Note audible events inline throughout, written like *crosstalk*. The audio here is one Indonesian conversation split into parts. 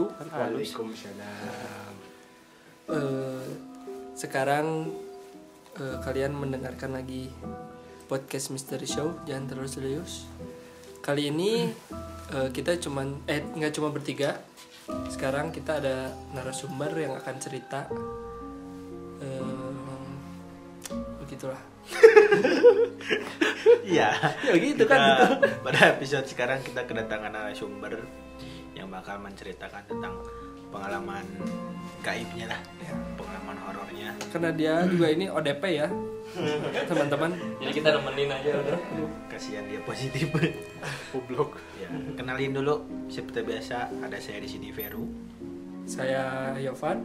wabarakatuh. Waalaikumsalam. Eh, sekarang eh, kalian mendengarkan lagi podcast Mystery Show, jangan terlalu serius. Kali ini eh, kita cuman eh nggak cuma bertiga. Sekarang kita ada narasumber yang akan cerita. Eh, begitulah. Iya. Ya gitu kan, Kita- gitu. Pada episode sekarang kita kedatangan narasumber yang bakal menceritakan tentang pengalaman gaibnya lah, Ya. pengalaman horornya. Karena dia juga ini ODP ya, *laughs* teman-teman. Jadi kita nemenin aja udah. Kasihan dia positif. *laughs* Goblok. ya, kenalin dulu seperti biasa ada saya di sini Veru. Saya Yovan.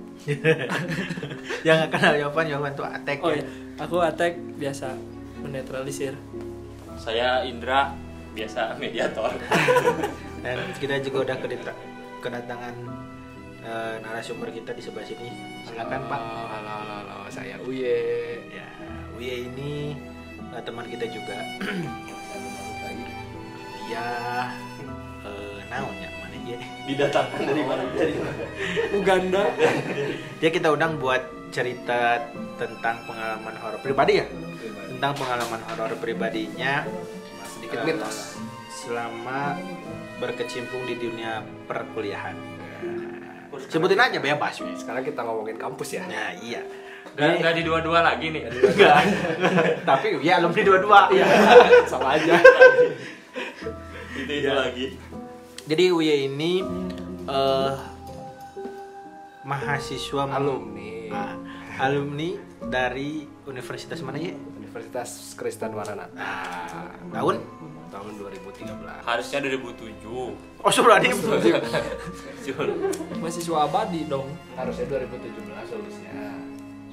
*laughs* yang kenal Yovan, Yovan tuh Atek Oh ya. iya, aku Atek biasa menetralisir. Saya Indra, biasa mediator. Dan kita juga udah kedatangan eh, narasumber kita di sebelah sini. Silakan Pak. Halo, halo, halo, saya Uye. Ya, Uye ini eh, teman kita juga. ya, eh, naon ya mana ya? Didatangkan dari mana? Dari mana? Uganda. Dia kita undang buat cerita tentang pengalaman horor pribadi ya. Tentang pengalaman horor pribadinya Sedikit eh, mitos. Selama berkecimpung di dunia perkuliahan. Sebutin aja bebas, Uye. Sekarang kita ngomongin kampus ya. Nah, iya. Nggak, nggak di dua-dua lagi nih. Enggak. *laughs* Tapi ya alumni dua-dua. Iya, *laughs* sama aja. Itu itu lagi. Jadi Uye ini eh mahasiswa Alumni Ah, alumni dari universitas mana ya? Universitas Kristen Maranatha Nah, tahun? tahun 2013. Harusnya 2007. Oh, sudah di. Mahasiswa abadi dong. Harusnya 2017 lulusnya.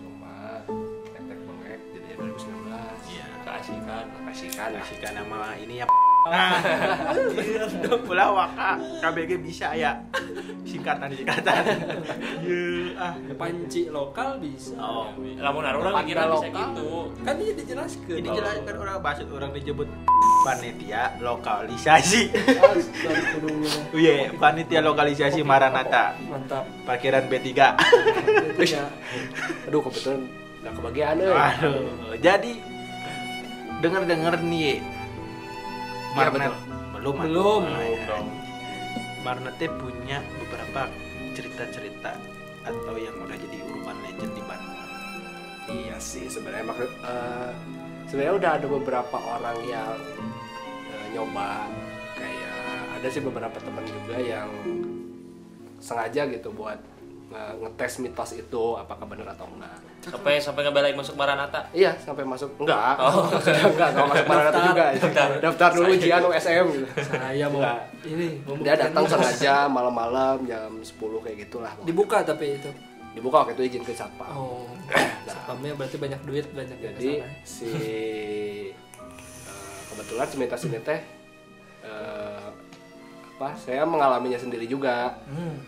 Cuma tek-tek bengek jadinya 2019. Iya. Keasikan. Makasih kan. Kasihkan nama ini ya. Nah, Pulau *laughs* Waka KBG bisa ya. Singkatan singkatan. Iya, ah. Panci lokal bisa. Oh. Lamun orang pikiran bisa lokal. gitu. Kan dia dijelaskan. Ini jelaskan orang bahasa orang disebut *laughs* panitia lokalisasi. Astagfirullah. Uye, panitia lokalisasi Maranatha. Mantap. Parkiran B3. Ya. Aduh, kebetulan nggak kebagian euy. Aduh, jadi dengar-dengar nih Iya, Marnet betul. belum Belum. Ah, Belum ya. dong. Marnet teh punya beberapa cerita-cerita atau yang udah jadi urban legend di Bandung. Iya sih sebenarnya maksud eh, sebenarnya udah ada beberapa orang yang eh, nyoba kayak ada sih beberapa teman juga yang sengaja gitu buat eh, ngetes mitos itu apakah benar atau enggak. Sampai sampai ngebelain masuk Maranatha. Iya sampai masuk enggak, Oh. *laughs* enggak enggak masuk Maranatha Daftar. juga. Daftar. Daftar dulu ujian USM gitu. Saya mau Enggak. ini Dia datang sengaja malam-malam jam 10 kayak gitulah. Dibuka tapi itu. Dibuka waktu itu izin ke satpam. Oh. Satpamnya berarti banyak duit banyak jadi si eh, kebetulan si mitos ini teh eh, apa saya mengalaminya sendiri juga Hmm.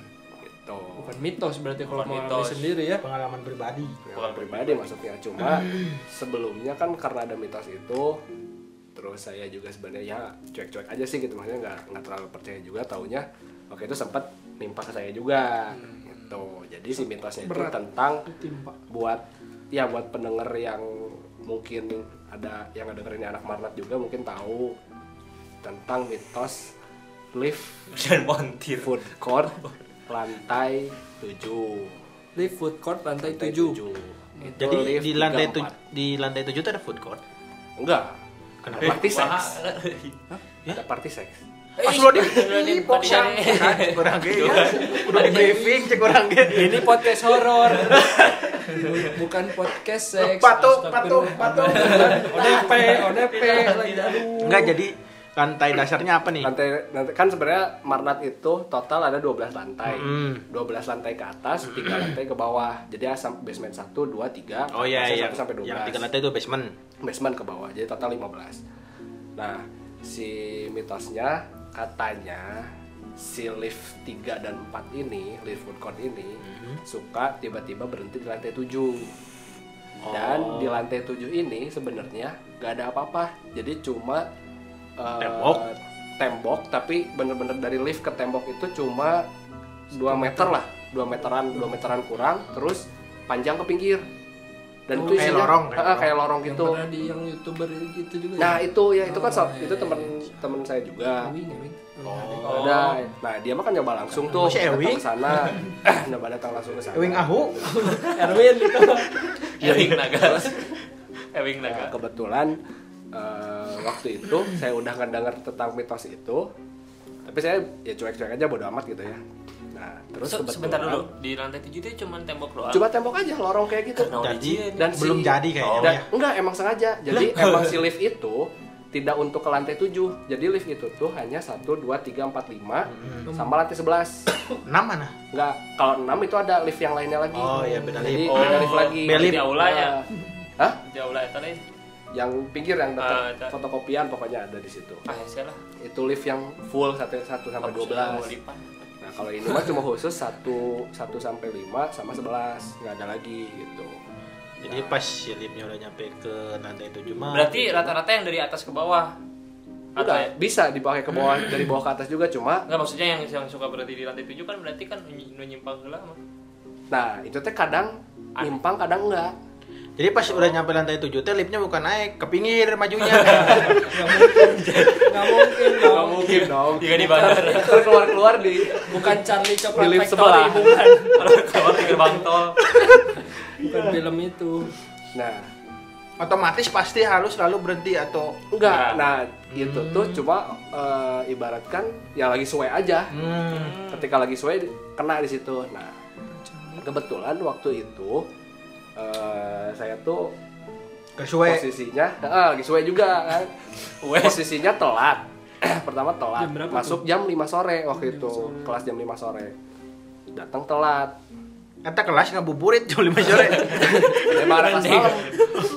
Gitu Bukan mitos berarti kalau Bukan mau mitos. sendiri ya. Pengalaman pribadi. Pengalaman pribadi maksudnya cuma sebelumnya kan karena ada mitos itu terus saya juga sebenarnya ya cuek-cuek aja sih gitu maksudnya nggak nggak terlalu percaya juga taunya waktu itu sempat nimpa ke saya juga gitu jadi si mitosnya itu Berat. tentang Timpa. buat ya buat pendengar yang mungkin ada yang ada dengerin anak marnat juga mungkin tahu tentang mitos lift Dan montir. food court *laughs* lantai 7 Live food court lantai Lantai 7. tujuh. Itu Jadi lift di lantai 34. tujuh di lantai tujuh itu ada food court. enggak Kenapa? ada party sex Ya? ada party sex Pas lo di di Poksang. Cek orang ge ya. Udah di briefing cek orang ge. Ini podcast horor. Bukan podcast seks. Patung, patung, patung. ODP, ODP lagi aduh. Enggak jadi lantai dasarnya apa nih? lantai, lantai- kan sebenarnya marnat itu total ada 12 lantai Hmm. 12 lantai ke atas tiga lantai ke bawah jadi basement 1, 2, 3 Oh iya iya. sampai 12 Yang tiga lantai itu basement. basement ke bawah jadi total 15 nah si mitosnya katanya si lift 3 dan 4 ini lift food court ini Mhm. suka tiba-tiba berhenti di lantai 7 dan Oh. di lantai 7 ini sebenarnya gak ada apa-apa jadi cuma eh, Tembok? tembok tapi bener-bener dari lift ke tembok itu cuma 2 meter lah 2 meteran 2 meteran kurang terus panjang ke pinggir dan Oh, itu kayak isinya lorong, kayak lorong. kayak lorong Yang gitu pernah di yang youtuber gitu juga. nah itu ya itu kan Oh, so- iya, itu iya, temen iya. temen saya juga Ewing, Ewing. Oh. ada nah dia mah kan nyoba langsung tuh Ewing? ke sana *clears throat* nyoba datang langsung ke sana Ewing Ahu. *laughs* Erwin itu. Ewing naga. Ewing Nah, naga. kebetulan eh, waktu itu saya udah ngedenger tentang mitos itu tapi saya ya cuek-cuek aja bodo amat gitu ya nah terus kebetulan sebentar dulu di lantai tujuh itu cuma tembok doang. coba tembok aja lorong kayak gitu Karena Jadi ujian. dan belum si- jadi kayaknya. dan ya. enggak emang sengaja jadi emang si *laughs* lift itu tidak untuk ke lantai 7 jadi lift itu tuh hanya 1, 2, 3, 4, 5 Hmm. sama lantai 11 Enam mana? enggak kalau 6 itu ada lift yang lainnya lagi Oh, iya, beda jadi lift. beda Oh, lift lagi beda lift. Di aula ya? Hah? Jauh lah itu nih. Yang pinggir yang Ah, dekat ada. fotokopian pokoknya ada di situ Ah, ya lah. itu lift yang full 1 1 sampai 12 lipat. Nah, kalau ini mah cuma khusus 1 1 sampai 5 sama 11, nggak ada lagi gitu. Jadi pas si liftnya udah nyampe ke lantai tujuh mah. Berarti rata-rata yang dari atas ke bawah. Atau ya? Bisa dipakai ke bawah dari bawah ke atas juga cuma Enggak maksudnya yang yang suka berhenti di lantai tujuh kan berarti kan nyimpang heula mah. nah, itu teh kadang nyimpang kadang enggak. Jadi pas udah nyampe lantai tujuh teh liftnya bukan naik, ke pinggir majunya. *laughs* Nggak mungkin Nggak dong. mungkin dong. Jika di bandara. Terus keluar-keluar di Bukan Charlie Di Coklat lift sebelah. bukan. Kalau keluar di gerbang tol. Bukan film itu. Nah, Otomatis pasti harus selalu berhenti atau enggak. Nah. Nah, itu tuh cuma eh, ibaratkan ya lagi suwe aja. hmm. Ketika lagi suwe kena di situ. Nah, kebetulan waktu itu eh, saya tuh kesuwe. posisinya ah, lagi suwe juga kan. *laughs* Posisinya telat. *clears throat* Pertama telat. Jam berapa masuk jam 5 sore waktu itu. kelas jam 5 sore. Datang telat. Kata kelas ngabuburit jam 5 sore. emang ada kelas malam.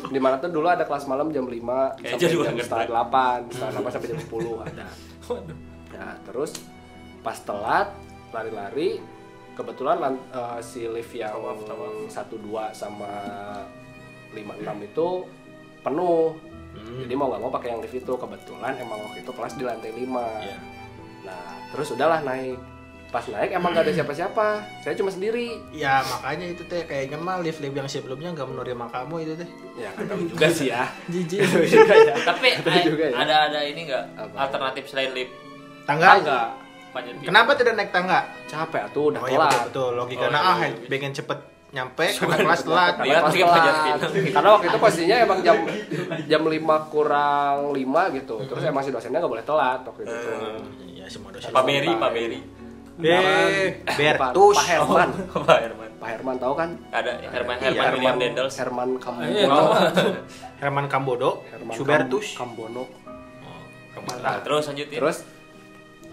Di mana tuh dulu ada kelas malam jam 5 Kayak sampai jam setengah delapan setengah delapan sampai jam 10 ada. *laughs* Waduh. nah terus pas telat lari-lari kebetulan lan- eh, si lift yang tawaf. 12 sama 56 itu penuh Hmm. Jadi mau nggak mau pakai yang lift itu kebetulan emang waktu itu kelas di lantai 5. Iya. Nah, terus udahlah naik. Pas naik emang gak ada siapa-siapa. Saya cuma sendiri. Ya makanya itu teh kayaknya mah lift-lift yang sebelumnya nggak menerima kamu itu teh. Ya, nggak tahu juga sih ya. *laughs* Jijik. Juga ya. Tapi juga ya. ada ada ini enggak Apa? alternatif selain lift? Tangga? Enggak. Panjat. Kenapa tidak naik tangga? Capek tuh udah oh iya telat. betul, betul. logikanya Oh, iya, ah iya, iya. pengen cepet nyampe karena kelas telat. Kelas telat. pinang. Karena waktu itu posisinya emang jam jam 5 kurang 5 gitu. Terus emang si dosennya nggak boleh telat waktu itu. Ya semua dosen. Pak Beri, Pak Beri. Eh, Pak, Bertus. Pak Herman. *laughs* Pak Herman. Pak Herman tahu kan? Ada Herman Iya, Herman William Dendels. Herman kamu. Iya, tahu. Herman Kambodo, Herman Subertus. Kam- Kambono. Nah, terus lanjutin. Terus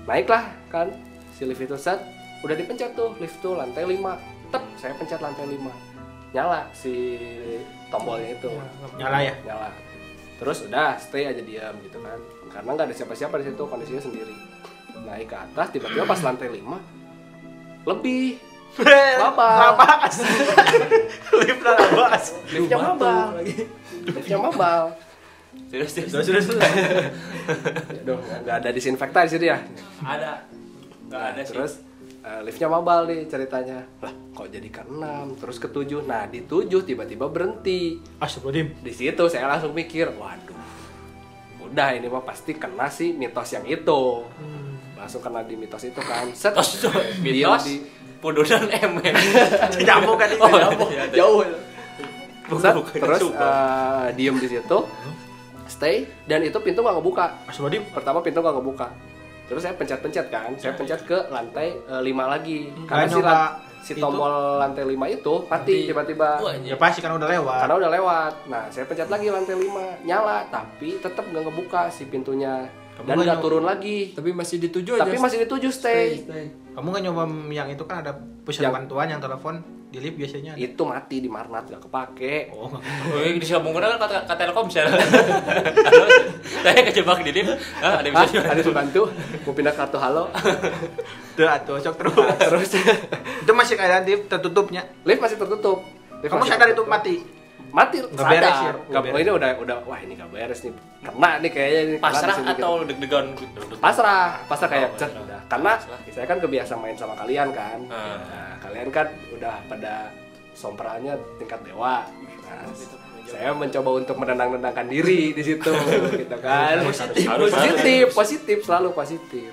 naiklah kan? Si lift itu set udah dipencet tuh lift tuh lantai 5 tep saya pencet lantai 5 nyala si tombolnya itu. Nyala ya? nyala. Terus udah stay aja diam gitu kan. Karena nggak ada siapa-siapa di situ kondisinya sendiri. Naik ke atas tiba-tiba pas lantai 5 lebih. *laughs* Babal. Labas. *laughs* Lift labas. liftnya mabal. Lagi. liftnya mabal Terus terus. Sudah sudah sudah. Aduh, nggak ada disinfektan di situ ya Ada. Enggak Nah, ada sih. terus eh, liftnya mabal nih ceritanya lah kok jadi ke 6 terus ke 7 nah di 7 tiba-tiba berhenti Astagfirullahaladzim. di situ saya langsung mikir waduh udah ini mah pasti kena sih mitos yang itu langsung kena di mitos itu kan set Mitos di Pududan emen. Nyambung kan itu. Oh, iya, iya. jauh Bukan, terus eh, diem di situ stay dan itu pintu nggak ngebuka. Astagfirullahaladzim. pertama pintu nggak ngebuka. Terus saya pencet-pencet kan saya pencet ke lantai 5 lagi. Nggak karena si, lan- si itu? tombol lantai 5 itu mati tiba-tiba. Ya pasti kan udah lewat. karena udah lewat. Nah saya pencet lagi lantai 5 nyala tapi tetap nggak ngebuka si pintunya. Kamu dan nggak turun lagi. Tapi masih dituju aja. tapi masih dituju stay, stay. Kamu nggak nyoba yang itu kan ada pusat Yang- bantuan yang telepon di lift biasanya ada. itu mati di Marnat nggak kepake Oh, nggak. Oh, ini disambungkan kan kata kata Telkomsel. *laughs* Saya kejebak di lift. Ah, ada bisa ada yang bantu mau pindah kartu halo Tuh, atuh, cok terus. Nah, terus *laughs* itu masih keadaan lift tertutupnya. lift masih tertutup Lift Kamu masih sadar itu mati. mati Nggak sadar beres ya? Beres. ini udah udah wah ini nggak beres nih kena nih kayaknya ini di Pasrah sini, atau gitu. deg-degan gitu? pasrah pasrah kayak Oh, cet pasrah. udah karena Pasrah. saya kan kebiasa main sama kalian kan Ah. Nah, kalian kan udah pada sompranya tingkat dewa nah, saya mencoba untuk menenang-nenangkan diri di situ *laughs* gitu kan Positif. positif positif selalu positif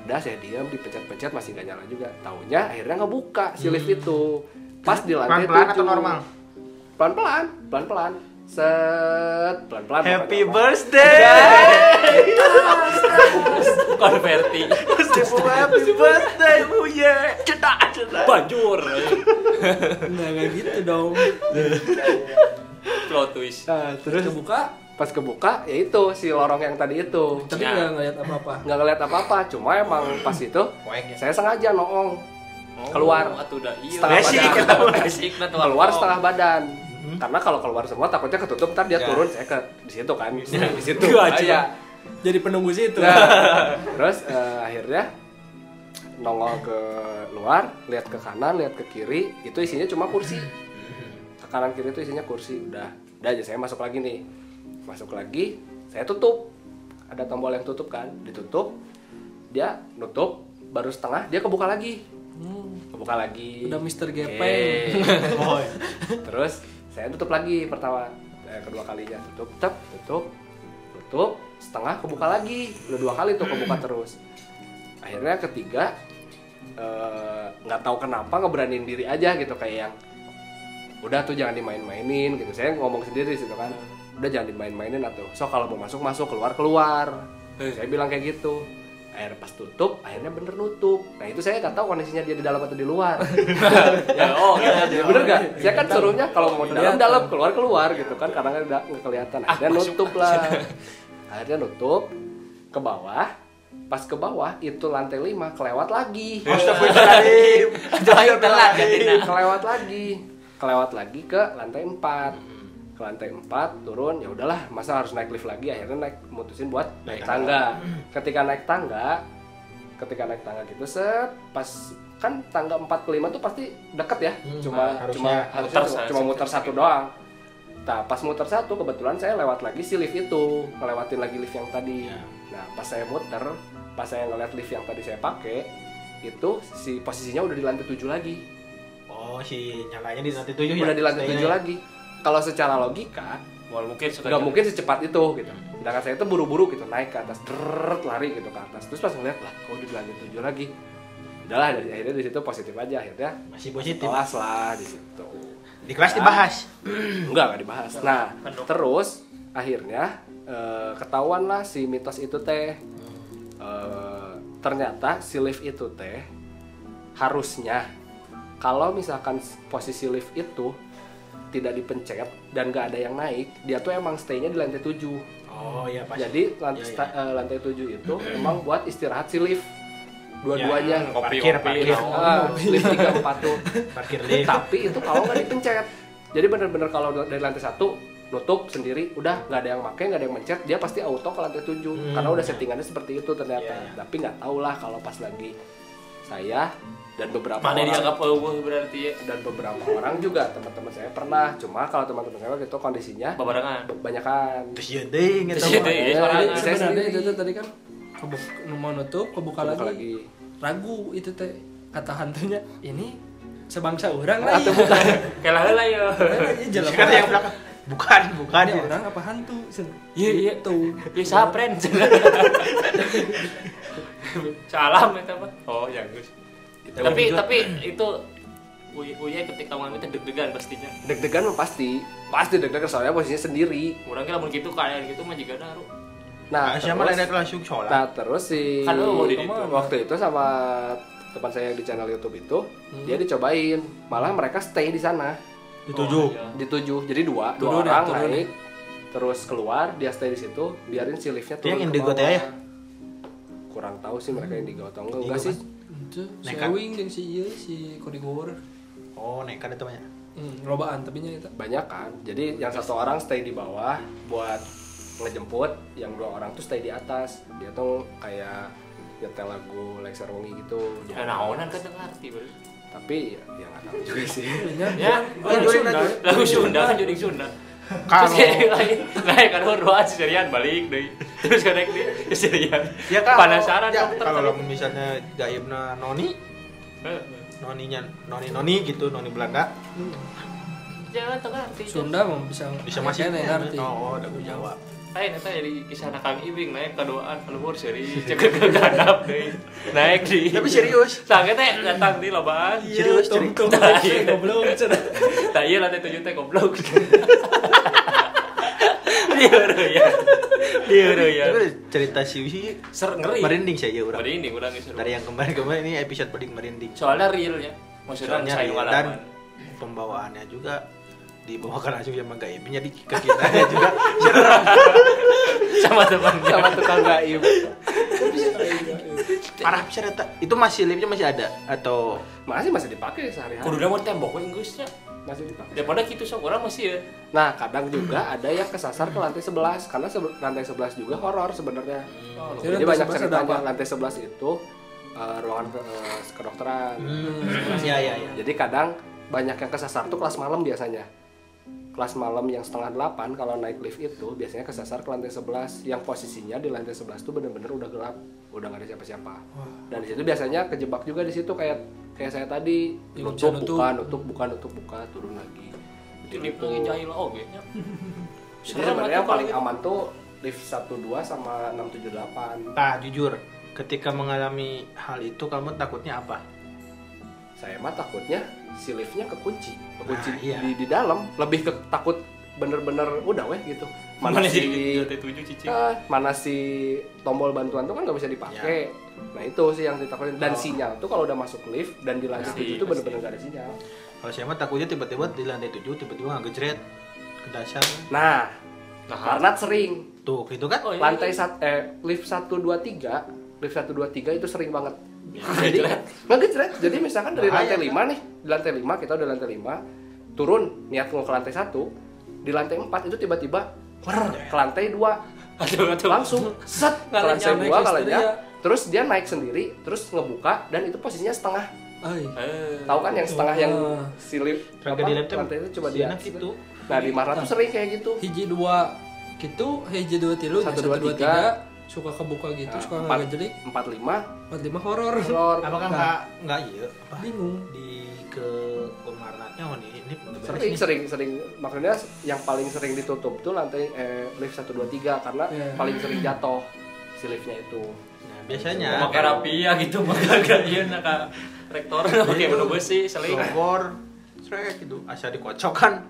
udah saya diam dipencet-pencet masih gak nyala juga taunya akhirnya ngebuka si lift itu pas di lantai Pelan-pelan atau normal? pelan-pelan pelan-pelan set pelan-pelan Happy pokoknya. birthday. *laughs* Konverti. Happy birthday, Uye. Cedak, cedak. Banjur. Nggak kayak gitu dong. Plot twist. Nah, terus Kebuka, pas kebuka ya itu si lorong yang tadi itu tapi Ya. nggak ngeliat apa-apa. nggak ngeliat apa-apa cuma emang pas itu ya. saya sengaja noong Keluar. Oh, atuh dah iya. Setengah badan. nah keluar Oh. setengah badan karena kalau keluar semua takutnya ketutup ntar dia Ya. turun saya ke di situ kan di situ Gua aja. Jadi penunggu situ. Nah, *laughs* terus eh, akhirnya nongol ke luar lihat ke kanan lihat ke kiri itu isinya cuma kursi ke kanan kiri itu isinya kursi udah udah aja saya masuk lagi nih masuk lagi saya tutup ada tombol yang tutup kan ditutup dia nutup baru setengah dia kebuka lagi Hmm, kebuka lagi udah Mr. Oke. Gepeng. *laughs* Iya. terus saya tutup lagi pertama eh, kedua kalinya tutup tep tutup tutup setengah kebuka lagi. Udah dua kali tuh kebuka terus. Akhirnya ketiga eh, nggak tahu kenapa ngeberanin diri aja gitu kayak yang udah tuh jangan dimain-mainin gitu. Saya ngomong sendiri situ kan. Udah jangan dimain-mainin atau so kalau mau masuk masuk. Keluar keluar. Saya bilang kayak gitu. Akhirnya pas tutup akhirnya bener nutup. Nah itu saya nggak tahu kondisinya dia di dalam atau di luar. *laughs* Ya, oh, Ya, iya. bener gak? Saya kan suruhnya kalau mau dalam Kelihatan. dalam keluar keluar gitu kan karena nggak kelihatan. Akhirnya Ah, masuk. nutup lah. *laughs* Akhirnya nutup ke bawah. Pas ke bawah itu lantai 5 kelewat lagi. *laughs* Astagfirullahaladzim. Kelewat lagi. Kelewat lagi ke lantai 4. Ke lantai 4 turun ya udahlah masa harus naik lift lagi akhirnya naik mutusin buat naik tangga. Ketika naik tangga ketika naik tangga gitu set pas kan tangga 4 ke 5 tuh pasti deket ya cuma harusnya cuma harusnya muter cuma, sa- cuma muter sa- satu doang nah pas muter satu kebetulan saya lewat lagi si lift itu ngelewatin lagi lift yang tadi Ya. nah pas saya muter pas saya ngeliat lift yang tadi saya pakai itu si posisinya udah di lantai 7 lagi Oh, si nyalanya di lantai tujuh ya? udah di lantai 7 Stay-nya. lagi kalau secara logika Wah, mungkin nggak mungkin secepat itu gitu sedangkan saya itu buru-buru gitu naik ke atas drrrt, lari gitu ke atas terus pas ngeliat lah kok udah di lantai 7 lagi udahlah dari akhirnya di situ positif aja akhirnya Masih positif. kelas lah di situ Di kelas dibahas. *clears throat* enggak enggak dibahas. Nah terus akhirnya eh, ketahuan lah si mitos itu teh. Eh, ternyata si lift itu teh harusnya kalau misalkan posisi lift itu tidak dipencet dan nggak ada yang naik dia tuh emang stay-nya di lantai 7 Oh iya pasti. jadi lantai, Iya, sta- eh, lantai 7 itu *clears throat* emang buat istirahat si lift dua-duanya Ya, Kopi, parkir, kopi, parkir. no. Ah, lift 3 4 tuh Parkir lift. tapi itu kalau nggak dipencet jadi bener-bener kalau dari lantai satu nutup sendiri udah nggak ada yang pakai nggak ada yang mencet dia pasti auto ke lantai 7 Hmm. karena udah settingannya seperti itu ternyata Iya, iya. tapi nggak tahu lah kalau pas lagi saya dan beberapa Mana orang dianggap berarti ya. dan beberapa orang juga teman-teman saya pernah cuma kalau teman-teman saya waktu itu kondisinya Babarengan. kebanyakan Terus ya ding gitu. Terus ya ding. Jadi sorangan. saya sebenarnya sendiri. itu tadi kan kebuk, mau nutup kebuka, Kebuka lagi. lagi. Ragu itu teh kata hantunya ini sebangsa orang lah. atau bukan *laughs* Kalah heula ya. Ini jelema. Kata yang belakang. Bukan, bukan. Ini orang apa hantu? Iya, iya. Tuh. Ya sapren. Salam eta mah. Oh, ya Gus. Tapi tapi itu Uy, Uya ketika ngomong itu deg-degan pastinya. deg-degan mah pasti pasti deg-degan soalnya posisinya sendiri Orang kira mun gitu kayak gitu mah juga naruh. Nah Nah, siapa terus- lain langsung sholat. Nah terus si Kan di situ. waktu itu sama teman saya yang di channel YouTube itu Hmm. dia dicobain malah mereka stay di sana Dituju. Oh, iya. di tujuh jadi dua Turun dua ya, orang turun naik terus keluar dia stay di situ biarin si liftnya Dia turun yang ke indigo teh ya? kurang tahu sih mereka indigo atau enggak Indigo enggak sih Itu si Nekat. Ewing jeung si ieu si Cody Gower. Oh, nekat itu banyak. Hmm, lobaan tapi nya banyak kan jadi yang satu orang stay di bawah buat ngejemput yang dua orang tuh stay di atas dia tuh kayak nyetel lagu Lexer Wengi gitu Ya naonan kan ngerti baru. tapi ya, ya nggak tahu juga sih *laughs* Ya, Oh, Sunda. lagu Sunda kan jadi Sunda. Terus Kalau kayak lain, lain kan horor serian balik deh. Terus kan naik di serian. ya kalau Penasaran ya, kalau misalnya gaibna noni Eh, noninya noni noni gitu noni Belanda Jangan tengah nanti. Sunda mau bisa bisa masih ngerti oh lagu Jawa Lain eta jadi kisah Kang Ibing naik kadoan keluar seri cek ke ganap deui. Naik di. tapi serius Sange teh datang di lobaan. serius cerita Nah, iya. goblok. Tak iya lantai tujuh teh goblok. Liur ya. Liur ya. Cerita si Wihi Ser ngeri. merinding saya ya orang Merinding urang geus. dari yang kemarin-kemarin ini episode paling merinding Soalnya real ya. Maksudnya Soalnya real. dan pembawaannya juga dibawakan langsung sama gaibnya di ke kita juga. Sama temannya. sama tukang gaib. Parah bisa data itu masih liftnya masih ada atau? Masih masih dipakai sehari-hari. Kudu mau tembok Inggrisnya. masih dipakai. Daripada gitu sok orang masih ya. nah kadang juga ada yang kesasar ke lantai 11 karena sebe- lantai 11 juga horor sebenarnya. Oh, Jadi jadi banyak 11 ada ceritanya apa? lantai 11 itu eh, ruangan eh, kedokteran. Ya ya ya jadi kadang banyak yang kesasar tuh kelas malam biasanya kelas malam yang setengah delapan kalau naik lift itu biasanya kesasar ke lantai 11 yang posisinya di lantai 11 tuh bener-bener udah gelap udah nggak ada siapa-siapa. Dan di situ biasanya kejebak juga di situ kayak kayak saya tadi Ya, nutup buka nutup buka nutup buka turun lagi. Itu lift lagi jahil oge? Nya. jadi sebenarnya yang atuh paling kalau aman tuh lift 12 sama 678 nah jujur ketika mengalami hal itu kamu takutnya apa? Saya mah takutnya si liftnya kekunci kekunci Nah, iya. di, di dalam lebih ke takut bener-bener udah weh gitu. Mana mana si cicing. Ah, mana si tombol bantuan tuh kan nggak bisa dipakai. Nah itu sih yang ditakutin. Dan Oh. sinyal tuh kalau udah masuk lift dan di lantai Pasti, tujuh tuh bener-bener nggak ada sinyal. Kalau saya mah takutnya tiba-tiba di lantai tujuh tiba-tiba nggak gejret ke dasar nah Nah, karena sering. Tuh gitu kan? Oh, iya. lantai sat eh lift satu dua tiga lift satu dua tiga itu sering banget. Ya, jadi ngejret. nggak gejret jadi misalkan dari lantai kan? lima nih di lantai lima kita udah lantai lima turun niat mau ke lantai satu di lantai empat itu tiba-tiba wer, ke lantai dua Aduh, aduh. langsung set ke lantai naik dua histeria. kalanya terus dia naik sendiri terus ngebuka dan itu posisinya setengah Ai. Eh. tahu kan yang setengah yang silip laptop lantai itu coba dia gitu nah di Marah tuh sering kayak gitu hiji dua gitu hiji dua tilu Satu, satu, dua, tiga. Tiga suka kebuka gitu Nah, suka empat. nggak jelik. empat lima. Empat lima horor. Horor. Apakah Nah. nggak nggak iya? Apa? Bingung. Di ke Umarnatnya oh ini ini sering sering sering. Maksudnya yang paling sering ditutup tuh lantai eh, lift 123 karena Iya. paling sering jatuh si liftnya itu. Nah biasanya *laughs* pakai rapia gitu maka gak iya nak ka rektor pakai menu besi seling. Sogor, seret gitu, asal dikocokkan,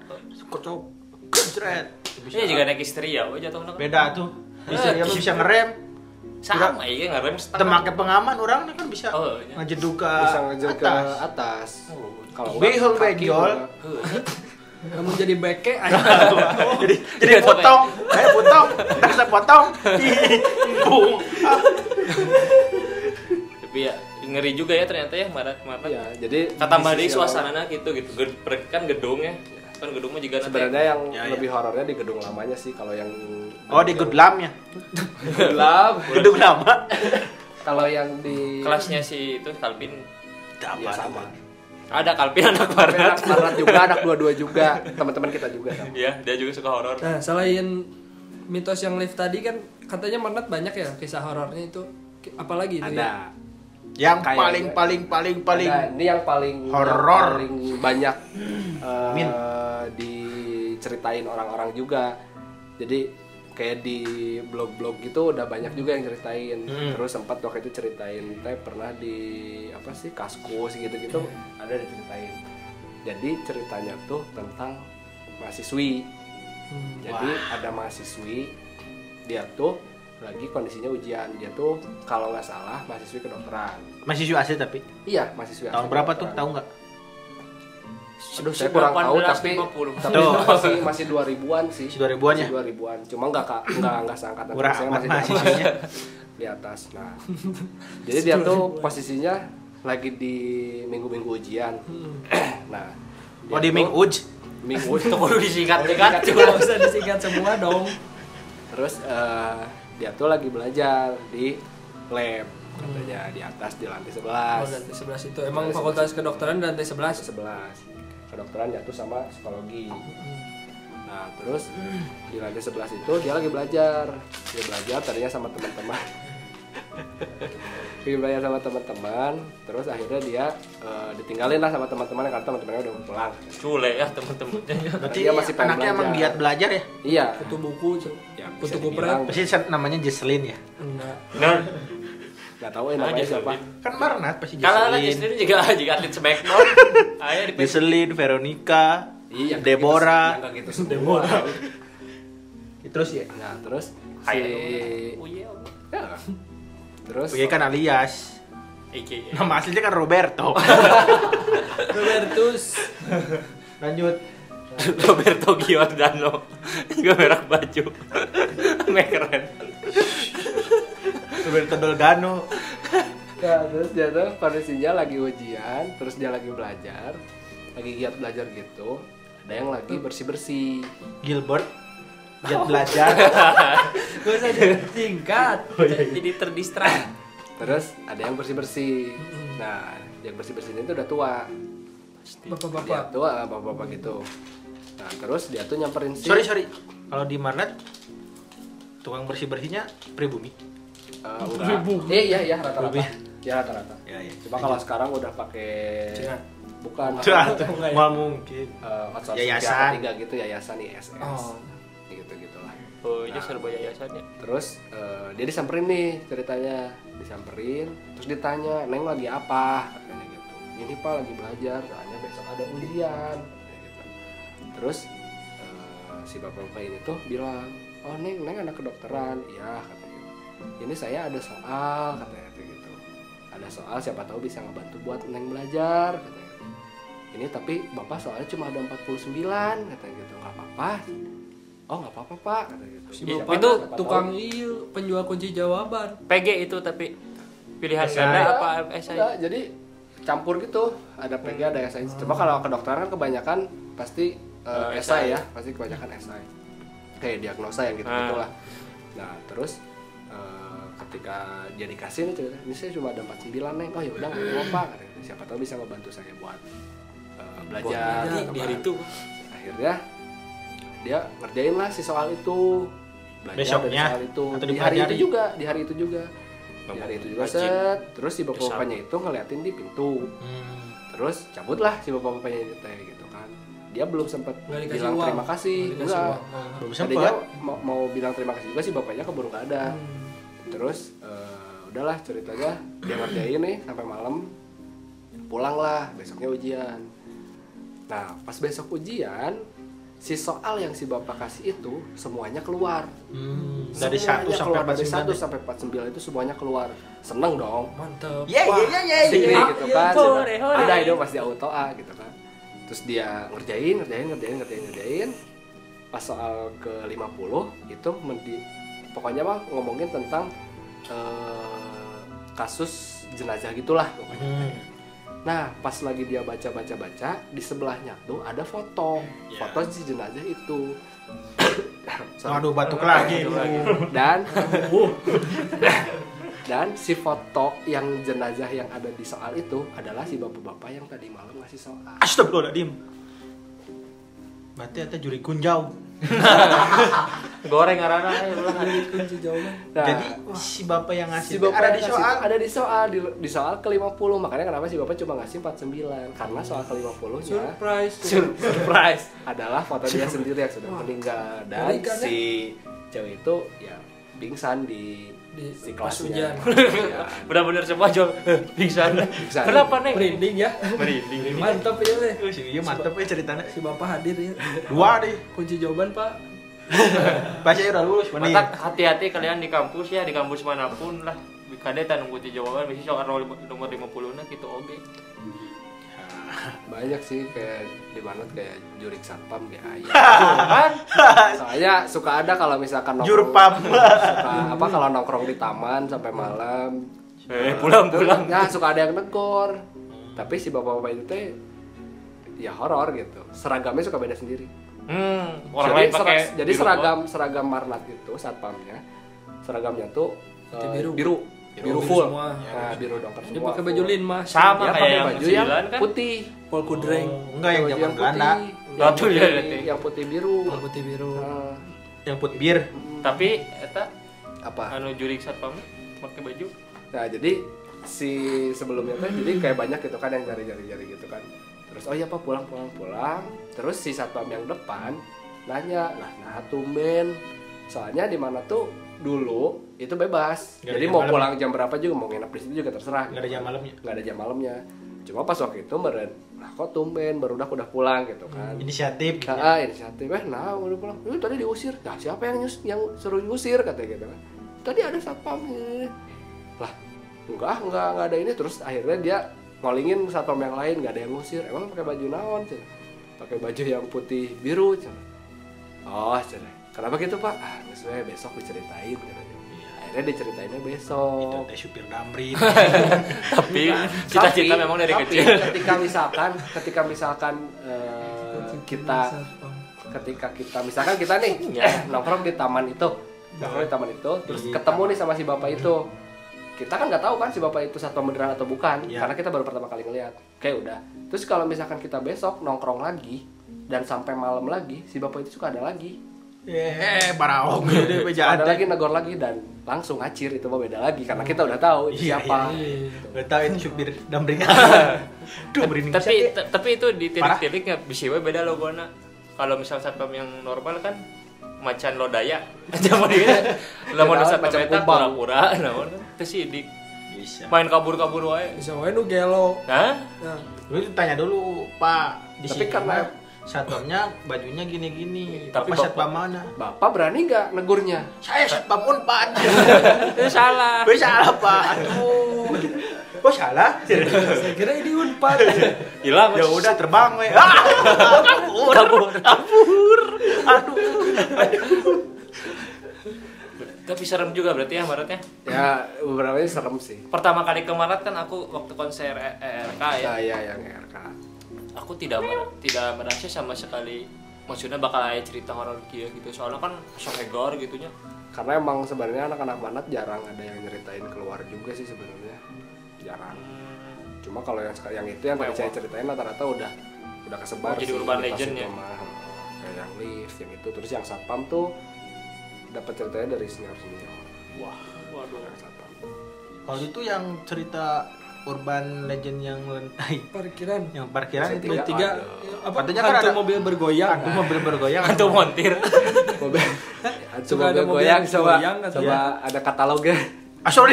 kocok, gejret. ini juga naik istri ya jatuh nak beda tuh. Bisa dia mah bisa ngerem, sama iya ngarem setengah. temake pengaman orang kan bisa Oh, iya. ngejeduk ke bisa ngejar ke atas. atas. Kalau Behel benjol. *laughs* kamu jadi beke *laughs* aja jadi jadi potong, kayak potong, rasa potong. Bung. tapi ya ngeri juga ya ternyata ya marat marat ya jadi katambah di deh sisi suasana gitu gitu. Kan gedung ya. Kan gedung mah juga sebenarnya yang Ya, ya. lebih horornya di gedung lamanya sih kalau yang Oh di good lam ya, gelap gedung lama. kalau yang di kelasnya si itu Kalvin ya sama ada Kalvin anak anak barat barat juga anak dua-dua juga teman-teman kita juga sama. ya dia juga suka horor nah selain mitos yang lift tadi kan katanya Manat banyak ya kisah horornya itu apalagi itu ya ada Yang Kayaknya. paling paling paling paling Ada, ini yang paling Horor. paling banyak eh, Min. diceritain orang-orang juga. Jadi kayak di blog-blog gitu udah banyak juga yang ceritain. Hmm. Terus sempat waktu itu ceritain teh pernah di apa sih kaskus gitu-gitu ada diceritain. Jadi ceritanya tuh tentang mahasiswi. Hmm. Jadi ada mahasiswi dia tuh lagi kondisinya ujian dia tuh kalau nggak salah mahasiswi kedokteran masih siswa asli tapi Iya, mahasiswa. tahun berapa tuh tahu nggak? Aduh, saya kurang tahu tapi 1850. tapi masih masih 2000-an sih. Masih 2000-an ya? Masih 2000-an. Cuma enggak Kak, enggak enggak seangkatan Murah saya amat masih di atas. mahasiswanya. di atas. Nah. jadi dia tuh posisinya lagi di minggu-minggu ujian. *clears throat* nah, dia Oh di tuh- Ming Uj. Minggu *laughs* itu kudu disingkat kan nggak *laughs* usah disingkat semua dong Terus eh, dia tuh lagi belajar di lab. katanya di atas di lantai 11 Oh, lantai 11 itu emang fakultas kedokteran di lantai 11. lantai 11 kedokteran jatuh sama psikologi nah terus di lantai 11 itu dia lagi belajar dia belajar tadinya sama teman-teman lagi belajar sama teman-teman terus akhirnya dia eh, ditinggalin lah sama teman-teman karena teman-temannya udah pulang Cule ya teman-temannya. Berarti Dia masih pengen anaknya emang belajar. giat belajar ya? iya Kutu buku, ya Kutu bisa kupret. Pasti namanya Jesselyn ya? Enggak. Benar. nggak tahu ya namanya Aja, siapa Kan Marnat pasti Kalau anak istri juga *laughs* juga atlet smackdown. *laughs* Ayo di Jesselyn, Veronica, iya Deborah. nggak gitu semua Terus ya? nah terus si Ayo. Uye. ya. terus Uye kan alias. AKA. Nama aslinya kan Roberto. *laughs* Robertus. Lanjut. Roberto Giordano. Juga merah baju. Keren. Roberto Dolgano. Nah, terus dia tuh kondisinya lagi ujian, terus dia lagi belajar, lagi giat belajar gitu. Ada yang lagi bersih-bersih. Gilbert. Giat belajar. *laughs* Gak usah singkat. Jadi *laughs* terdistrak. Terus ada yang bersih-bersih. Nah, yang bersih-bersih ini tuh udah tua. Dia Bapak-bapak. tua, bapak-bapak gitu. Nah, terus dia tuh nyamperin si sorry, sorry. Kalau di Marnat, tukang bersih-bersihnya pribumi. Eh, enggak. Eh, iya, iya rata-rata. Ya rata-rata. Ya, ya. Cuma kalau sekarang udah pakai Cina. bukan ya? mal mungkin. eh, outsourcing Yayasan. ketiga gitu, yayasan ISS. Oh. Gitu gitulah. Oh, itu serba yayasan ya. Terus eh, dia disamperin nih ceritanya, disamperin, terus ditanya, "Neng lagi apa?" katanya gitu. "Ini Pak lagi belajar, soalnya besok ada ujian." gitu. Terus eh, si bapak-bapak ini tuh bilang, "Oh, Neng, Neng anak kedokteran." "Iya,". "Ini saya ada soal," katanya kayak gitu. "Ada soal siapa tahu bisa ngebantu buat Neng belajar," katanya gitu. Ini tapi Bapak soalnya cuma ada 49, katanya gitu. "Nggak apa-apa." Oh nggak apa-apa pak, kata gitu. Si Iya, bapak itu itu tukang iya penjual kunci jawaban. PG itu tapi pilihan SI. ganda apa SI? Enggak, jadi campur gitu ada PG ada SI cuma kalau kedokteran kan kebanyakan pasti uh, Eh, SI SI. ya pasti kebanyakan SI kayak diagnosa yang gitu Ah. gitulah nah terus uh, ketika dia dikasih nih cerita ini saya cuma ada 49 neng oh ya udah nggak apa-apa katanya. siapa tahu bisa ngebantu saya buat uh, belajar Di, gitu di hari itu. akhirnya dia ngerjain lah si soal itu belajar dari Besoknya? soal itu Atau di hari itu juga di hari itu juga di hari itu juga set terus si bapak-bapaknya itu ngeliatin di pintu Hmm. terus cabutlah si bapak-bapaknya itu teh gitu kan dia belum sempat bilang uang. terima kasih enggak. Belum tadinya sempat. mau, mau bilang terima kasih juga si bapaknya keburu nggak ada Hmm. Terus eh, udahlah ceritanya dia ngerjain nih sampai malam pulanglah besoknya ujian nah pas besok ujian si soal yang si bapak kasih itu semuanya keluar Hmm. Dari satu Semuanya sampai keluar dari 1 49. sampai 49 itu semuanya keluar seneng dong Mantep. Ya, ya, ya, ya, ya. gitu kan hore, hore. ada itu pasti auto A gitu kan terus dia ngerjain ngerjain ngerjain ngerjain ngerjain pas soal ke 50 itu pokoknya mah ngomongin tentang eh, kasus jenazah gitulah pokoknya Hmm. nah pas lagi dia baca baca baca di sebelahnya tuh ada foto Ya. foto si jenazah itu. *coughs* Waduh, batuk lagi. dan *coughs* dan si foto yang jenazah yang ada di soal itu adalah si bapak-bapak yang tadi malam ngasih soal Astagfirullahaladzim. Berarti ada juri kunjau. *laughs* Goreng arana ayo ulang. Kunci jawaban. nah, Jadi si bapak yang ngasih si bapak ada yang di soal. ada di soal di, di soal ke 50 makanya kenapa si bapak cuma ngasih 49 karena soal ke 50 nya Surprise. Surprise. adalah foto dia sendiri yang sudah meninggal dan ya? si cewek itu ya pingsan di Di si pas hujan. Ya, *laughs* Benar-benar semua jual pingsan. Pingsan. Kenapa nih? Merinding ya. Merinding. Mantap ya si iya mantep ya ceritanya. Si bapak hadir ya. Dua deh. Kunci jawaban pak. *laughs* Pasti udah lulus. Mantap hati-hati kalian di kampus ya, di kampus mana pun lah. Kade nunggu di jawaban bisa soal nomor 50 na gitu oke. Banyak sih kayak di mana kayak jurik satpam kayak ayah *laughs* Kan? soalnya suka ada kalau misalkan nongkrong Jurpam. suka apa kalau nongkrong di taman sampai malam Eh, pulang pulang. ya suka ada yang negor tapi si bapak-bapak itu teh ya horor gitu seragamnya suka beda sendiri Hmm, orang jadi, lain pakai jadi seragam seragam marnat itu satpamnya seragamnya tuh eh, biru. biru biru Biru full semua. nah biru dongker Dia semua pakai baju linmas. Sama dia kayak pakai yang baju yang sembilan kan? putih Pol kudreng. Oh, enggak yang zaman Belanda. putih Oh, yang dia putih, yang putih biru Pol putih biru. Nah, Yang put bir. Tapi eta apa anu jurik satpam pakai baju. Nah jadi si sebelumnya tuh jadi kayak banyak gitu kan yang jari-jari-jari gitu kan. Terus oh iya pak pulang pulang pulang. Terus si satpam yang depan nanya lah nah tumben. Soalnya di mana tuh dulu itu bebas. Ada jadi mau malam. pulang jam berapa juga mau nginep di situ juga terserah. Enggak ada jam malamnya. Nggak ada jam malamnya. Cuma pas waktu itu meren, lah kok tumben baru udah udah pulang gitu kan. Inisiatif gitu. Ah, inisiatif eh nah udah pulang. Eh, tadi diusir. Nah, siapa yang nyus, yang suruh ngusir katanya gitu kan. Tadi ada satpam. Lah, enggak, enggak, enggak ada ini terus akhirnya dia ngolingin satpam yang lain nggak ada yang ngusir. Emang pakai baju naon, Cen? Pakai baju yang putih biru, Cen. Oh, Cen. Kenapa gitu, Pak? Ah, we, besok diceritain katanya. Akhirnya diceritainnya Itu besok. teh supir damri. *laughs* Tapi cita-cita memang dari tapi kecil. Ketika misalkan, ketika misalkan eh, kita ketika kita misalkan kita nih eh, nongkrong di taman itu nongkrong di taman itu terus ketemu nih sama si bapak itu kita kan nggak tahu kan si bapak itu satpam beneran atau bukan Iya. karena kita baru pertama kali ngeliat kayak udah terus kalau misalkan kita besok nongkrong lagi dan sampai malam lagi si bapak itu suka ada lagi Eh, paraong gede suka bejaan. ada lagi negor lagi dan langsung ngacir itu mah beda lagi karena kita udah tahu itu Iya, siapa Gak tahu itu supir damri. *laughs* Duh, tapi t- tapi itu di titik-titiknya bisa we beda logona kalau misal satpam yang normal kan macan lodaya *laughs* zaman dia lamun Beda, satpam macam eta pura-pura *laughs* naon kan teu sidik ya. Bisa. main kabur-kabur wae Bisa wae nu gelo. Hah? Nah, Lu tanya dulu, Pak. Di Tapi karena- satpamnya bajunya gini-gini. Tapi Bapak bapak- satpam mana? bapak berani nggak negurnya Saya satpam Unpad. *laughs* itu salah Gue salah, Pak. Aduh. Oh, salah? saya kira ini unpad. hilang ya udah terbang we. Ah, kabur. kabur Kabur. Aduh. tapi serem juga berarti ya Maretnya ya beberapa ini serem sih pertama kali ke Maret kan aku waktu konser ERK ya saya yang RK aku tidak mer- tidak merasa sama sekali. Maksudnya bakal ada cerita horor kia gitu. Soalnya kan sehegor gitunya. Karena emang sebenarnya anak-anak manat jarang ada yang nyeritain keluar juga sih sebenarnya. Jarang. Hmm, cuma kalau yang yang itu yang tadi saya ceritain rata-rata udah udah kesebar Oh, jadi sih urban legend ya? Kayak yang lift yang itu. Terus yang satpam tuh dapat ceritanya dari senior senior Wah. waduh. Yang satpam. Kalau itu yang cerita urban legend yang lentai, Parkiran. yang parkiran itu Tiga. Apa? Katanya kan ada- mobil bergoyang. Aku mobil bergoyang. hantu montir *laughs* mobil ada mobil goyang coba atau coba ada katalognya Ah, sorry.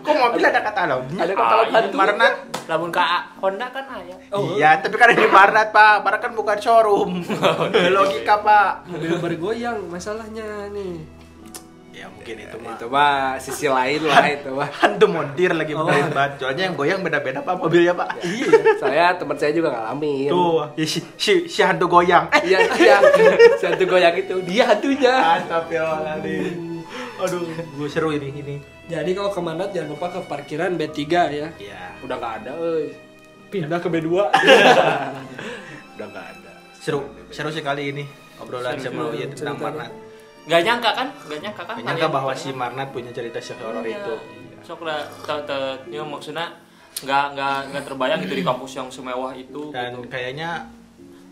Kok mobil ada katalog? ada katalog Ah, hantu Marnat. lamun ka Honda kan aya Oh, Iya, tapi kan ini Marnat, Pak. Marnat kan bukan showroom. *laughs* Logika, Pak. mobil bergoyang masalahnya nih. Ya mungkin itu mah. itu mah sisi lain lah *laughs* itu mah Hantu montir lagi Oh. benerin banget. Soalnya yang goyang beda-beda Pak mobilnya, Pak. Iya. *laughs* saya teman saya juga ngalamin Tuh, ya, si, si, si hantu goyang. Eh, *laughs* iya iya si hantu goyang itu dia hantunya Astagfirullahaladzim. Aduh, gue seru ini ini. Jadi kalau ke Manat jangan lupa ke parkiran B3 ya. Iya. udah nggak ada euy Pindah ke B2. udah nggak ada Seru, seru sekali ini obrolan Seru, sama Uya tentang ceritanya. Gak nyangka kan? Gak nyangka kan? Gak nyangka kalian- bahwa si Marnat punya cerita horor Iya. itu. Sok lah, ya maksudnya nggak nggak nggak terbayang gitu di kampus yang semewah itu. Dan gitu. kayaknya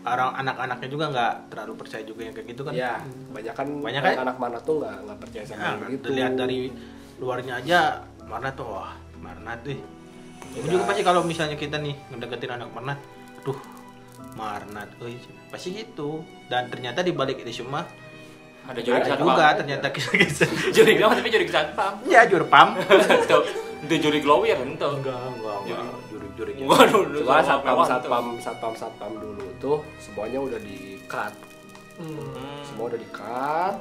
orang anak-anaknya juga nggak terlalu percaya juga yang kayak gitu kan. ya banyak kan Banyak kan? anak mana tuh nggak nggak percaya sama Nah, yang gitu dilihat dari luarnya aja Marnat tuh wah Marnat deh. Ini juga pasti kalau misalnya kita nih ngedeketin anak Marnat, aduh Marnat, euy, pasti gitu. Dan ternyata di balik itu semua ada jurik ada satpam. juga ternyata kisah-kisah. *laughs* Jurik apa tapi jurik satpam. ya jurpam. Itu *laughs* itu jurik lawyer ente. enggak, enggak, enggak. Jurik-jurik. Waduh, Cuma sama satpam mewah satpam satpam satpam dulu tuh semuanya udah di cut Hmm. semua udah di cut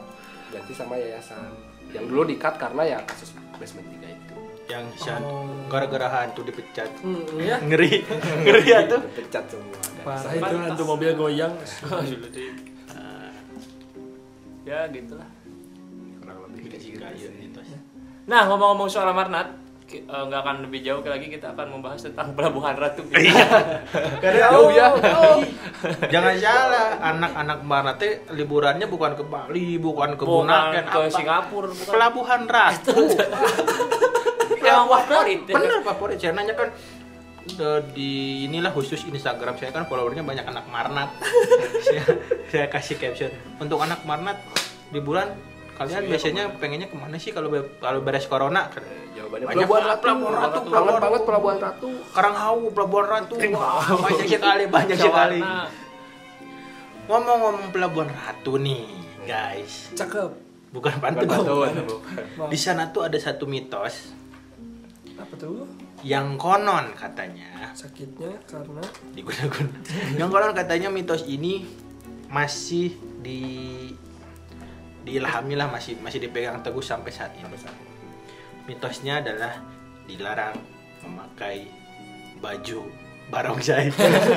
ganti sama yayasan yang dulu di cut karena ya kasus basement 3 itu Yang sian Oh. gara-gara hantu dipecat. Hmm, ya. Ngeri. Ngeri ya tuh. udah pecat semua Parah itu hantu mobil goyang. *laughs* ya gitulah. kurang lebih kayak gitu Kayu sih. itu. Nah ngomong-ngomong soal Marnat, eh, nggak akan lebih jauh lagi kita akan membahas tentang Pelabuhan Ratu. *laughs* Karena Jauh ya. Jangan salah, anak-anak Marnat teh liburannya bukan ke Bali, bukan ke Bukan Bunaken, ke apa? Singapura, bukan. Pelabuhan Ratu. *laughs* Emang favorit. Bener favorit. Saya nanya kan de- di inilah khusus Instagram saya kan followernya banyak anak marnat. *laughs* saya, saya kasih caption untuk anak marnat di bulan kalian biasanya pengennya ke mana sih kalau kalau beres corona? Jawabannya Banyak Pelabuhan Ratu. Pelabuhan Ratu, Pelabuhan banget Ratu. Pelabuhan Ratu. Karanghawu, Pelabuhan Ratu. Wah, banyak sekali, *laughs* banyak sekali. Ngomong-ngomong Pelabuhan Ratu nih, guys. Cakep. Bukan pantun. Bukan. Di sana tuh ada satu mitos Apa tuh? Yang konon katanya Sakitnya karena digunakan. yang konon katanya mitos ini masih di diilhami lah masih masih dipegang teguh sampai saat ini. Mitosnya adalah dilarang memakai baju barongsai.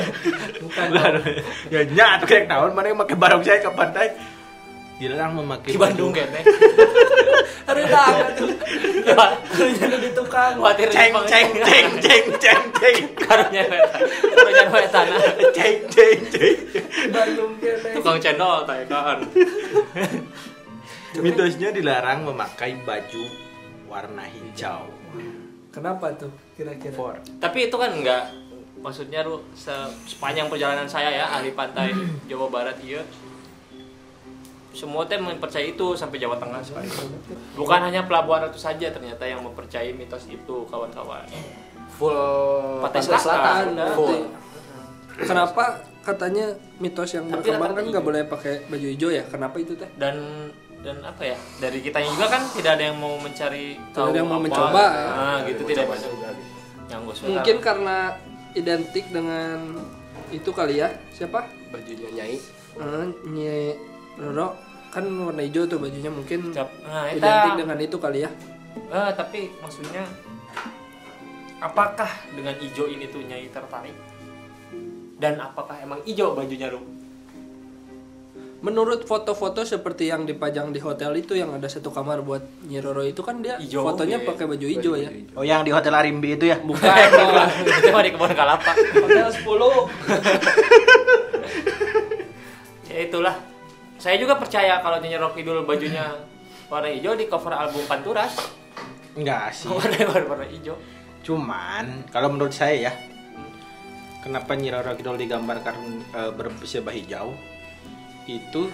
*laughs* bukan. ya nyat kayak tahun mana yang pakai barongsai ke pantai dilarang memakai Di Bandung baju- kene. Tangan tuh. Harus jadi di tukang. Khawatir ceng ceng ceng ceng ceng ceng Karunya. Karunya we tanah. *laughs* ceng ceng ceng Bandung kene. Tukang cendol teh kan. mitosnya dilarang memakai baju warna hijau Kenapa tuh kira-kira? for Tapi itu kan enggak maksudnya lu se- sepanjang perjalanan saya ya ahli pantai Jawa Barat iya semua teh mempercaya itu sampai Jawa Tengah sekarang. Bukan hanya Pelabuhan Ratu saja ternyata yang mempercayai mitos itu kawan-kawan. Full Pantai Selatan. Nah, Full. Kenapa katanya mitos yang Tapi berkembang kan nggak boleh pakai baju hijau ya? Kenapa itu teh? Dan dan apa ya dari kitanya juga kan tidak ada yang mau mencari Tidak ada yang mau apa. mencoba, ya. Nah, gitu tidak banyak yang. Mungkin karena identik dengan itu kali ya. Siapa? Bajunya Nyai. Eh, Nye Roro kan warna hijau tuh bajunya mungkin Cap- nah, eta- identik dengan itu kali ya. Eh, tapi maksudnya apakah dengan ijo ini tuh nyai tertarik? Dan apakah emang ijo bajunya lu? Menurut foto-foto seperti yang dipajang di hotel itu yang ada satu kamar buat Nyi Roro itu kan dia Hijau, fotonya iya. pakai baju hijau ya. oh yang di hotel Arimbi itu ya Bukan *laughs* itu mah di kebun kalapa. hotel 10. *laughs* Ya itulah. Saya juga percaya kalau Nyi Rock Kidul bajunya warna hijau di cover album Panturas enggak sih *laughs* warna warna hijau. cuman kalau menurut saya ya kenapa Nyi Roro Kidul digambarkan eh, bersebah hijau itu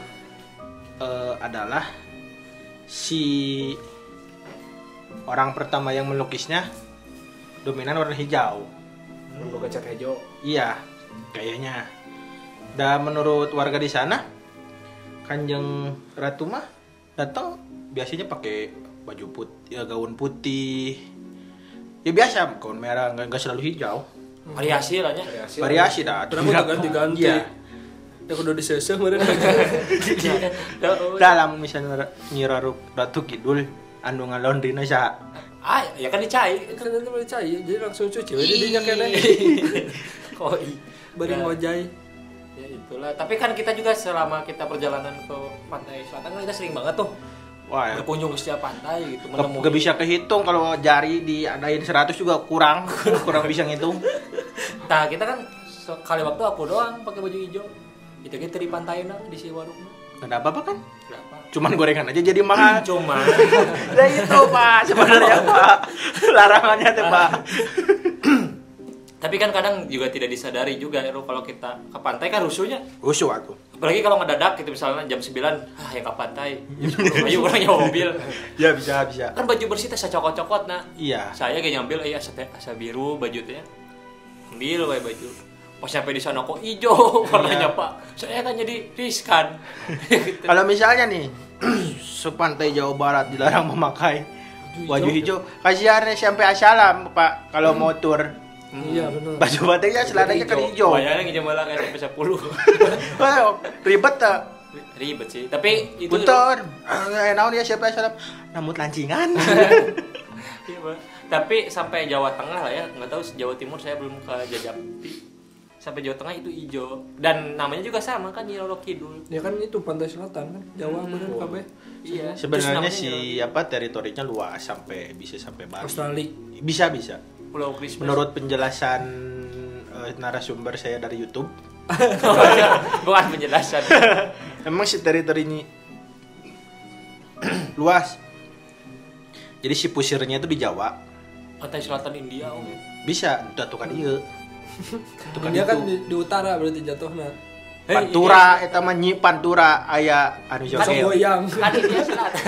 eh, adalah si orang pertama yang melukisnya dominan warna hijau Boga cat hijau. Iya, kayaknya. Dan menurut warga di sana, Kanjeng Ratu mah datang biasanya pakai baju putih, ya, gaun putih. Ya biasa, gaun merah, nggak nggak selalu hijau. Variasi lah nya. Variasi. Variasi dah. Rambut Nggak- ganti-ganti. Iya. Ya kudu diseseh meureun. *laughs* *laughs* Dalam misalnya Nyi Roro Ratu Kidul, anu ngalondrina saha? Ah, ya kan dicai. kan nanti boleh cair jadi langsung cuci we didinya kene *laughs* Koi. bari Ya. Ya itulah. Tapi kan kita juga selama kita perjalanan ke pantai selatan kan kita sering banget tuh Wah, ya. berkunjung ke setiap pantai gitu Gak, menemui. gak bisa kehitung kalau jari diadain 100 juga kurang, *laughs* kurang bisa ngitung. Nah kita kan sekali waktu aku doang pakai baju hijau. Itu kita di pantai nah di si warung. Gak ada apa-apa kan? Berapa? Cuman gorengan aja jadi mahal. *laughs* Cuma Nah itu pak sebenarnya pak larangannya tuh pak. *laughs* tapi kan kadang juga tidak disadari juga Ero, kalau kita ke pantai kan rusuhnya Usuh aku. apalagi kalau ngedadak gitu misalnya jam 9 ah ya ke pantai jam 10 ayo orang nyawa mobil Ya bisa bisa. kan baju bersih teh cokot-cokot nah Iya. saya kayak nyambil eh asa, teh- asa biru baju teh ambil wae baju pas sampai di sana kok hijau *laughs* warnanya Iya. pak saya kan jadi riskan gitu. *laughs* Kalau misalnya nih *clears throat* sepantai Jawa Barat dilarang memakai baju hijau, kasihan nih sampai asalam pak kalau mau tur iya benar. Baju batiknya celananya kan hijau. bayangin hijau malah kayak sampai 10 *laughs* Wah, ribet tak? ribet sih. Tapi itu Punten, eh naon ya siapa asalam? Namut lancingan. *laughs* Iya, Pak. tapi sampai Jawa Tengah lah ya. Nggak tahu Jawa Timur saya belum ke Jajapti sampai Jawa Tengah itu hijau. Dan namanya juga sama kan Nyi Roro Kidul. Ya kan itu pantai selatan kan Jawa bener kabeh iya. Sebenarnya Terus namanya si apa teritorinya luas sampai bisa sampai Bali. Australia. Bisa bisa. Pulau Christmas Menurut penjelasan eh, narasumber saya dari YouTube, *laughs* bukan penjelasan *laughs* memang si teritori ini *clears throat* luas. Jadi si pusirnya itu di Jawa, pantai selatan India oh. bisa jatuhkan iya *laughs* Jatuhkan Dia kan itu. di, di utara berarti jatuhnya. Hei, Pantura eta mah nyi Pantura aya anu Kan Jogja. goyang. kan India selatan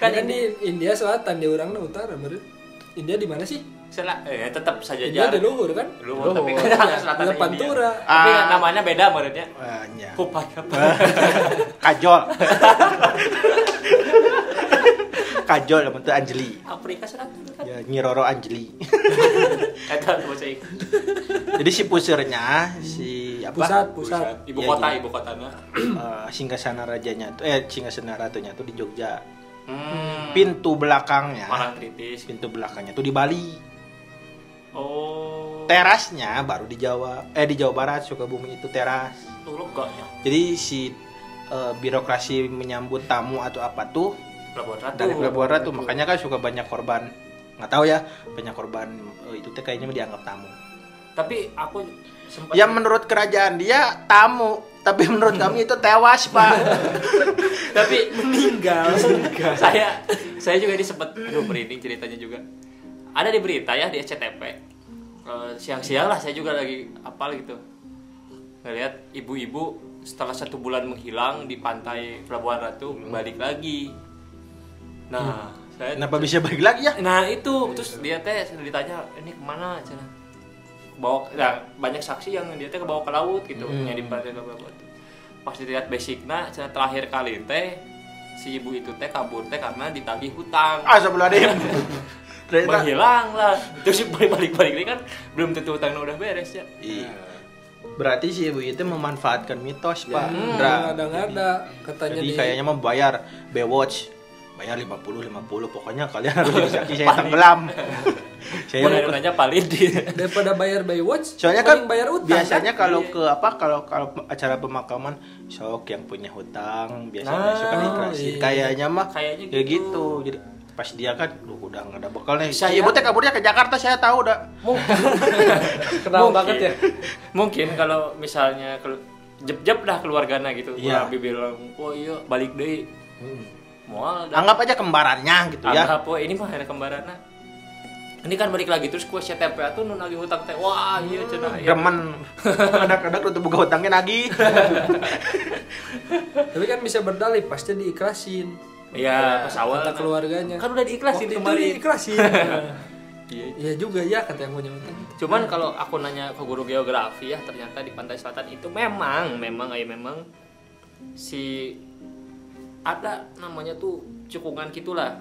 Kan di India selatan, di orang utara berarti. India di mana sih? Sel- eh tetap saja India di luhur kan? lu tapi Luhur. kan Ya, selatan ya, India. Pantura. tapi Ah. namanya beda menurutnya nya. Kupai apa *laughs* Kajol. *laughs* Kajol yang bentuk Anjeli. Afrika Selatan kan Ya, Nyi Roro Anjeli. Eta *laughs* bahasa Inggris. Jadi si pusernya si apa? Pusat, pusat. ibu Iya, kota iya. ibu kotanya Eh, Singgasana rajanya tuh eh Singgasana ratunya tuh di Jogja. hmm. Pintu belakangnya, orang kritis. Pintu belakangnya tuh di Bali. oh. Terasnya baru di Jawa, eh di Jawa Barat Sukabumi itu teras. tuh leganya Jadi si eh, birokrasi menyambut tamu atau apa tuh Pelabuhan Ratu. dari Pelabuhan Ratu. Makanya kan suka banyak korban. Nggak tahu ya banyak korban eh, itu teh kayaknya dianggap tamu. Tapi aku sempat ya menurut kerajaan dia tamu tapi menurut kami itu tewas pak. *laughs* Tapi Meninggal. saya saya juga ini sempat aduh merinding ceritanya juga. Ada di berita ya di SCTV Eh, siang-siang lah saya juga lagi apal gitu. Ngelihat ibu-ibu setelah satu bulan menghilang di pantai Pelabuhan Ratu balik lagi. Nah saya kenapa bisa balik lagi ya? Nah itu. Terus dia teh ditanya ini ke mana? Cina bawa nah, banyak saksi yang dia teh kebawa ke laut gitu Hmm. yang di pantai Pelabuhan Ratu pas dilihat basicnya cina terakhir kali teh si ibu itu teh kabur teh karena ditagih hutang. Ah sebelum ada yang *laughs* ternyata menghilang lah. Terus si balik-balik ini kan belum tentu hutangnya udah beres ya. Iya. berarti si ibu itu memanfaatkan mitos pak. Hmm, Indra. ada katanya jadi di kayaknya mau bayar Baywatch bayar 50 50 pokoknya kalian harus *laughs* jadi saksi saya tenggelam *laughs* saya nanya paling di daripada bayar Baywatch, Soalnya kan bayar utang. biasanya kan? kalau Iya. ke apa kalau kalau acara pemakaman sok yang punya hutang biasanya Nah, suka dikasih. iya. Kayaknya mah Kayaknya kayak gitu. gitu. Jadi pas dia kan lu udah nggak ada bekal nih. Saya- ibu teh kaburnya ke Jakarta saya tahu udah. *laughs* kenal banget ya. mungkin kalau misalnya kalau jep-jep dah keluarganya gitu Iya. iya. bilang oh iya balik deh mual dah Anggap aja kembarannya gitu ya. anggap oh ini mah ada kembarannya ini kan balik lagi terus kue CTP tuh nun lagi hutang teh wah iya cenah iya. Remen. Kadang-kadang lu tuh buka hutangnya lagi. *laughs* Tapi kan bisa berdalih pasti diiklasin. iya pas awal Kata nah. keluarganya. kan udah diiklasin Waktu itu kemarin diiklasin. *laughs* iya Iya juga ya kata yang punya utang. Cuman kalau aku nanya ke guru geografi ya ternyata di pantai selatan itu memang memang ya memang si ada namanya tuh cekungan gitulah.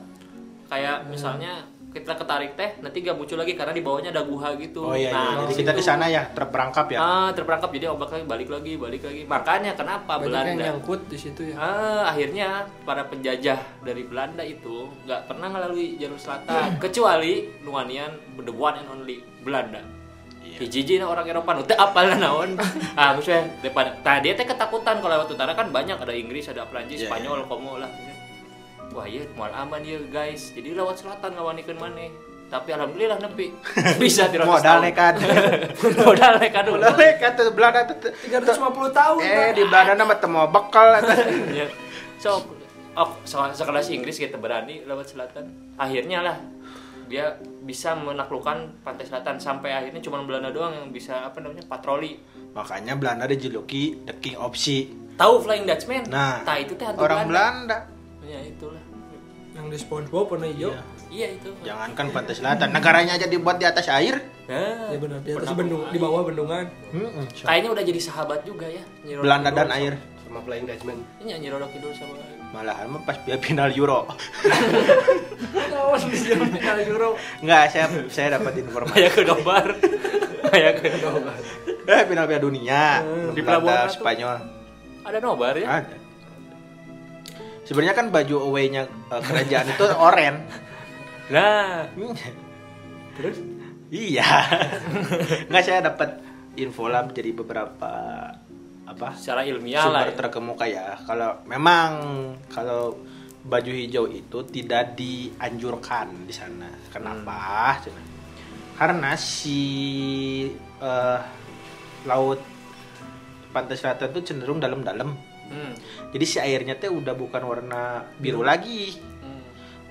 Kayak misalnya kita ketarik teh nanti gak muncul lagi karena di bawahnya ada guha gitu. Oh iya, iya. Nah, jadi di kita di sana ya terperangkap ya. Ah, terperangkap jadi ombaknya balik lagi, balik lagi. Makanya kenapa Banyak yang Belanda nyangkut di situ ya. Ah, akhirnya para penjajah dari Belanda itu nggak pernah melalui jalur selatan kecuali nuanian the one and only Belanda. Iya. Hiji na orang Eropa nu teu apal naon. *laughs* ah, maksudnya daripada nah dia teh ketakutan kalau lewat utara kan banyak ada Inggris, ada Prancis, Iya, Spanyol, komo lah. Wah, iya moal aman ya guys. Jadi lewat selatan ngawanikeun maneh. Tapi alhamdulillah nepi. *laughs* Bisa tidak Modal nekat. *laughs* Modal nekat dulu. Modal nekat tuh Belanda tuh. 350 tahun. Eh di Belanda nama temu bekal. ya. So, oh, se- sekelas Inggris kita berani lewat selatan. Akhirnya lah dia bisa menaklukkan pantai selatan sampai akhirnya cuma Belanda doang yang bisa apa namanya patroli. Makanya Belanda dijuluki the king of sea. Tahu Flying Dutchman? Nah, Tah, itu teh Orang Belanda. Ya itulah. Yang di SpongeBob warna hijau. Iya. Iya itu. Jangankan pantai selatan, negaranya aja dibuat di atas air. Nah, Ya benar, di atas bendung, di bawah bendungan. Kayaknya udah jadi sahabat juga ya. Nyi Roro Belanda dan air. sama Flying Dutchman Iya Nyi Roro Kidul sama Malahan pas dia final Euro. Di final Euro. Enggak, saya saya dapat informasi. kayak ke nobar. Kayak ke nobar. Eh, final Piala Dunia Di Belanda, Pelabuhan. Spanyol. Ada nobar ya? Ada. Sebenarnya kan baju away-nya eh, kerajaan itu oren. Nah, *laughs* Terus? Iya. *laughs* Enggak saya dapat info lah jadi beberapa apa secara ilmiah lah. sumber Ya. terkemuka ya. Kalau memang kalau baju hijau itu tidak dianjurkan di sana. Kenapa? Hmm. Karena si eh, laut pantai selatan itu cenderung dalam-dalam. Hmm. Jadi si airnya teh udah bukan warna biru lagi. Hmm.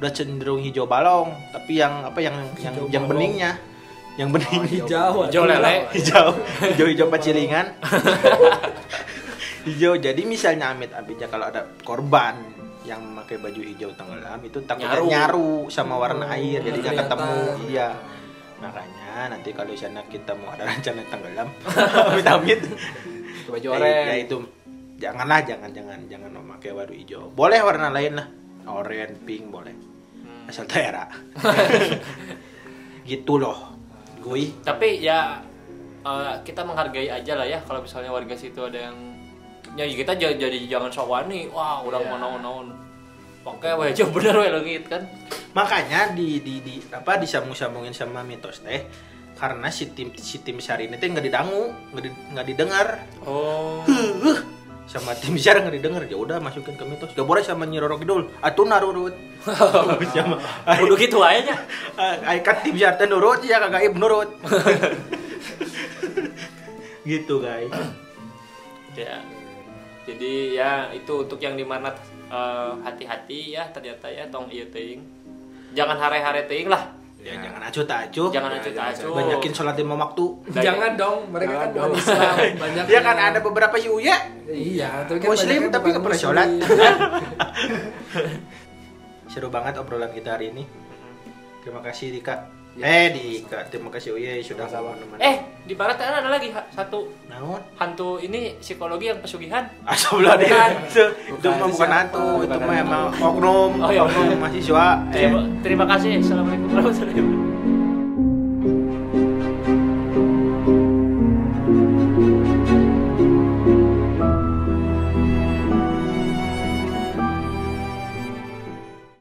udah cenderung hijau balong, tapi yang apa yang yang Hijau yang balong. beningnya, yang bening hijau. Hijau. Lele. hijau. Hijau hijau pacilingan. Hijau. Jadi misalnya amit amitnya kalau ada korban yang memakai baju hijau tenggelam itu takutnya Nyaru. nyaru, sama warna Oh, air. Jadi nggak ketemu. iya. Makanya nanti kalau sana kita mau ada rencana tenggelam *laughs* amit amit. Baju ya, oranye. ya itu. Janganlah jangan jangan jangan memakai baju hijau. Boleh warna lain lah. Oranye pink boleh. Asal daerah *laughs* gitu loh gue tapi ya eh, kita menghargai aja lah ya kalau misalnya warga situ ada yang ya kita jadi, jadi jangan sok wani wah orang Iya. mau naon naon pakai wajah *laughs* bener we leungit kan? Makanya di di, di apa disambung-sambungin sama mitos teh karena si tim si tim syar ini teh nggak didangu nggak di- nggak didengar. Oh sama tim syar nggak didengar. Ya udah masukin ke mitos. Gak boleh sama nyiroro kidul. Atuh narurut *laughs* sama. Kudu gitu aja ay kan tim syar teh nurut ya kagak ibu nurut *laughs* gitu guys. Ya. Jadi ya itu untuk yang di mana eh, hati-hati ya ternyata ya tong iya teuing. Jangan hare-hare teuing lah ya jangan acuh tak acuh jangan Ya, acuh jangan acuh banyakin sholat lima waktu jangan dong mereka kan Jangan dong. Islam *laughs* banyak ya kan ada beberapa si uya iya. tapi kan Muslim, tapi nggak pernah sholat. *laughs* seru banget obrolan kita hari ini. Terima kasih Dika Ya. eh Dika terima kasih Uye sudah Sama-sama. menemani eh di barat kan ada lagi ha- satu naon hantu ini psikologi yang pesugihan Asal deh. Bukan. *laughs* Itu Bukan, mah hantu, itu mah emang oknum, Oh, iya, oknum oknum. mahasiswa. Eh, terima, terima kasih assalamualaikum warahmatullahi wabarakatuh